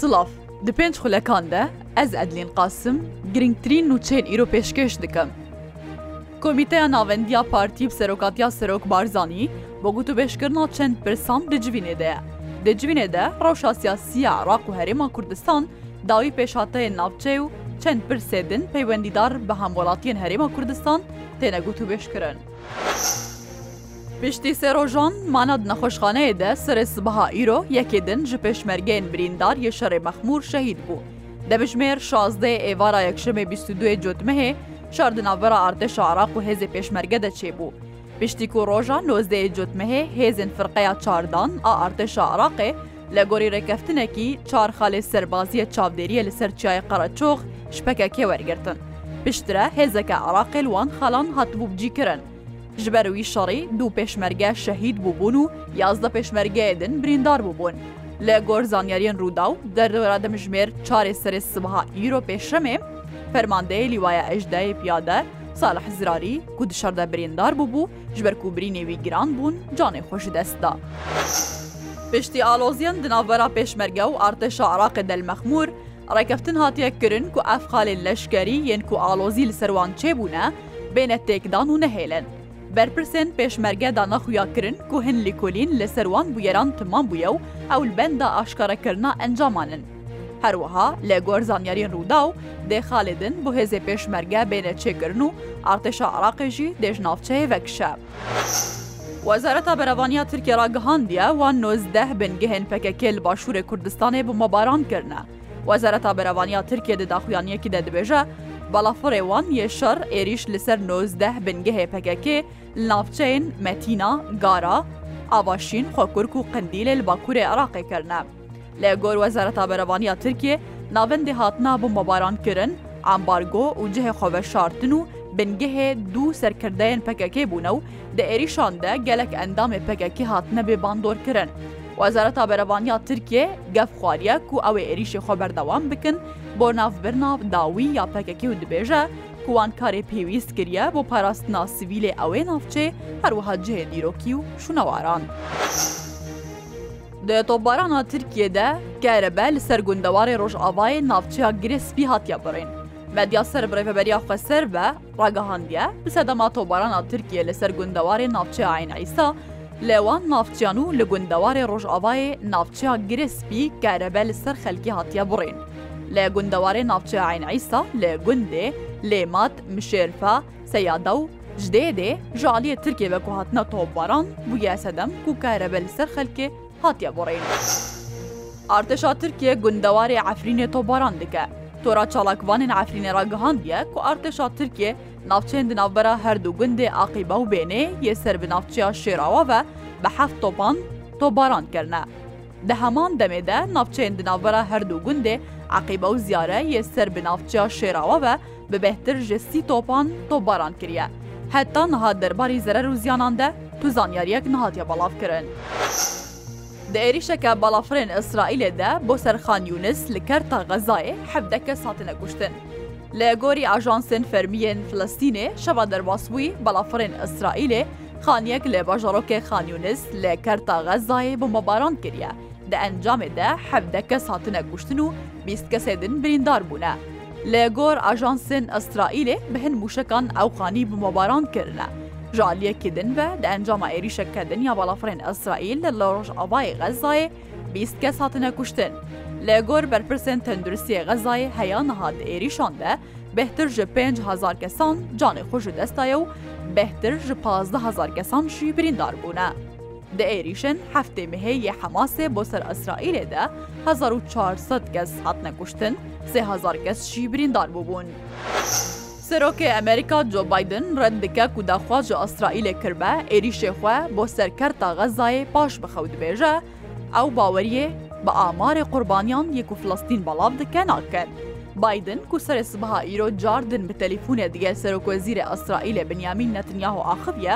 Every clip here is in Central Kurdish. سڵاف دی پێنج خولەکان دە ئەز ئەدلین قاسم گرنگترین نوچەین ئیرۆ پێشکەش دکەم. کۆمیتەیە ناوەندیا پارتی سەرۆکاتیا سەرۆک بارزانانی بۆ گوتوبێشکردنا چەند پرسام دجوینێدەیە. دەجوینێدە ڕەوشا سیاسیە عراق و هەرێما کوردستان داوی پێشاتەیە ناوچێ و چەند پرسێدن پەیوەندیدار بە هەموڵاتیان هەرێما کوردستان تێنەگوت و بێشکردن. Piştî serojan mana nexweşxaneyê de serê sibiha îro yekê din ji pêşmergeyên birîndar yê şerê mexmûr şehîd bû. Debijmêr şazdê êvara yekşemê bîstûduyê cotmehê şardina vera ardeşa Araq û hêzê pêşmerge de çêbû. Piştî ku rojan nozdeyê cotmehê hêzên firqeya çardan a ardeşa Araqê لە گۆری ڕێکەفtinekî çar xalê serbaziyê çavdêriye li ser çiyayê qaraçox ji pekekê wergirtin. Piştre hêzeke Araqêl wan xalan hatbû bicî kirin. ji berwî şerî du pêşmerge şehîd bûbûn û yazda pêşmergeyê din birîndar bûbûn. Li gorzanyeriyên Rûdaw derra demijmêr çarê serê sibaha îro pêşemê, Fermandeyê lîwaya ejdeyê piyade, Salih Zirarî ku dişarda birîndar bûbû, ji ber ku birînê wî giran bûn canê xweşi dest da. Piştî aloziyan di navbera pêşmerge û artêşa Iraqê delmexmûr, ڕێکەفتن هاتیە kirin ku efxalên leşkerî yên ku alozî li serwan çêbûne, bêne têkdan û nehêlin. berpirsên pêşmerge dana xuyakirin ku hin lêkolîn li serwan bûyeran timan bûye û ew li benda aşkarekirina encaman in. Herwiha lê gor zanyarên Rûda û dê xalidin bu hêzê pêşmerge bêne çêkirin û artêşa Iraqê jî dêj navçeyê vekişe. Wezareta Berevaniya Tirkiye ra gihandiye wan nozdeh bin gihên pekekê li başûrê Kurdistanê bi mebaran kirine. Wezareta Berevaniya Tirkiye di daxuyaniyekî de dibêje, بەڵافڕێ وان یێشەر ئێریش لەسەر نۆزدە بنگەهێ پەکەکێ ناوچەین مەتینا گارا ئاواشین خۆکورک و قندیلێ لە باکوورێ عراقیکردە لە گۆر وەزارەتا بەرەوانیا ترکێ ناوەندی هاتنا بۆ مەبارانکردن ئەمبارگۆ و جهێ خۆبە شارتن و بنگەهێ دوو سەرکردەیەن پەکەکێ بوونە و دە ئێریشاندە گەلک ئەندامێ پەکەکی هاتنە بێ باندۆرکردن. وەزارەتا بەرەوانیا ترکێ گەفخواریە و ئەوێ عێریشی خۆ بەردەوام بکن بۆ ناافبرنا داوی یا پەکەکی و دبێژە کوان کارێ پێویست کردە بۆ پاراستنا سیویلێ ئەوێ نافچێ هەروەها جێ دیرۆکی و شونەواران. تۆبارانە ترکیەدە گەرەبە لە سەر گوندەواری ڕۆژاوای ناوچیا گرسپی هاتیا بڕین. مەدیا سەر برێڤەبەریا خەسەر بە ڕگەهاندە لە سەدەما تۆبارانە ترکیە لەسەر گوندەواری ناوچە ئاینەئیسا لێوان ناافچیان و لە گوندەوارێ ڕۆژاوایێ ناوچیا گرسپی کارەبە لە سەر خەلکی هاتیە بڕین. لە گوندەوارێ ناوچە عینعیسا لە گوندێ لێمات مشێرفا سەیادا و ژدێدێ ژالیە ترکێ بە کوهاتنە تۆباران بووە سەدەم و کارەبە لە سەر خەلکێ هاتیە بڕین. ئارتشا ترکیە گوندەوارێ عفرینێ تۆباران دکە. tora çalakvanên Efrînê ra gihandiye ku artêşa Tirkiye navçeyên di navbera her du gundê aqîba û bênê yê ser bi navçeya şêrawa ve bi heft topan tobaran kirine. Di heman demê de navçeyên di navbera her du gundê عقیبە و زیارە یە سەر بناافچیا شێراوەوە bi بهتر ji sî topan tobaran kiriye. Heta niha derbarî zerer û ziyanan de tu zanyariyek nihatiye balaf kirin. دە عێریشەکە بەڵافرێن ئەسرائیلێدا بۆ سەرخان یونس لە کەرتا غەزایە حەبدەکە ساتنە کوشتن. لە گۆری ئاژانسن فەرمیێن فلستینێ شەوا دەرباسبووی بەڵافرێن ئەسرائیلێ خانیەک لە باژەڕۆکێ خانیونس لە کەرتا غەزایە بۆ مەباران کردە. دە ئەنجامێدا حەبدە کەس هاتنە کوشتن و بیست کەسێدن بریندار بوونە. لە گۆر ئاژانسن ئەسرائیلێ بهن موشەکان ئەو خانی بمەباران کردە. ji aliyekê din ve di encama êrîşeke dinya balafirên Israîl li Loş Abayê Xezayê bîst kes hatine kuştin. Lê gor berpirsên tendurustiye Xezayê heya nihat êrîşan de, behtir ji 5 kesan canê xş ji destaye û behtir ji pazda kesan jî birîndar bûne. Di êrîşin heftê mihê yê hemasê bo ser Israîlê de 1400 kes hatine kuştin, 3000 kes jî birîndar bûbûn. سەرۆکی ئەمریکا جۆ بادن ڕەندەکە و داخواژە ئەسرائیلێ کردبە عێریشێخوا بۆ سەرکەرتا غەزایە پاش بخەوت بێژە، ئەو باوەریە بە ئامارێ قوربانیان یەک و فلستین بەڵام دکە ناکەن. بادن کو سەر سبها ئیرۆ جاردن بە تەلیفونە دیگە سەرۆکۆزیرە ئەسرائیلە بنیامین نەتنیاهۆ ئاخبە،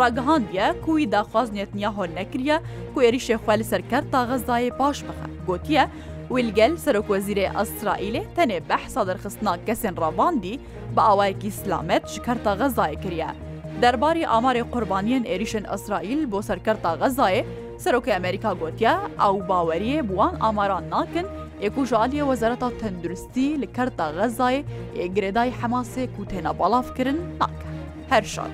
ڕگەهاندە کوی داخواز نێتنیاهۆ نەکریە کو عێریشێخوا لە سەرکەرتا غەزایە پاش بخە گوتیە، ویلگەل سەرۆکۆزیرێ ئەسرائیلێ تەنێ بەحسا دەرخستنا کەسێن ڕەواندی بە ئاوایەکی سلامەت شکەرتا غەزای کریە. دەرباری ئامارێ قوربانیان ئێریشن ئەسرائیل بۆ سەرکەرتا غەزایە سەرۆکی ئەمریکا گوتیا ئەو باوەریە بوان ئاماران ناکن یەکوژالیە وەزارەتا تەندروستی لە کەرتا غەزای یەگرێدای حەماسێک و تێنە بەڵافکردن ناکە. هەر شاد.